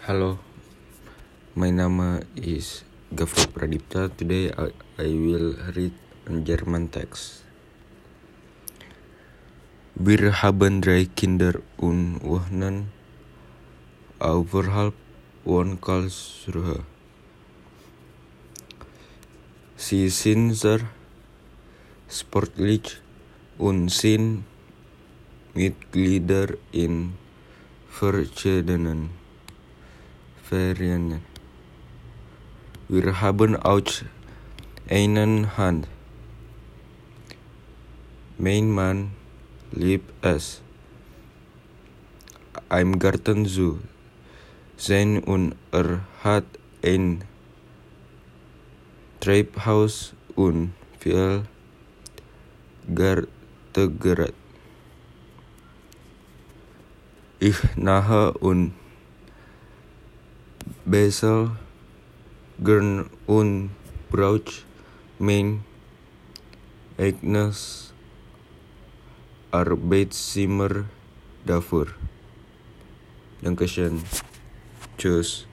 Hello, my name is Gafur Pradipta. Today I, I will read a German text. Wir haben drei Kinder und wohnen außerhalb von Karlsruhe. Sie sind sehr sportlich und sind Mitglieder in verschiedenen Vereinen. Wir haben auch einen Hund. Mein Mann liebt es, im Garten zu sein und er hat ein Treibhaus und viel Gartengerät. Ich nahe und Basel gern und brauch mein eigenes Arbeitszimmer dafür. Dankeschön. Tschüss.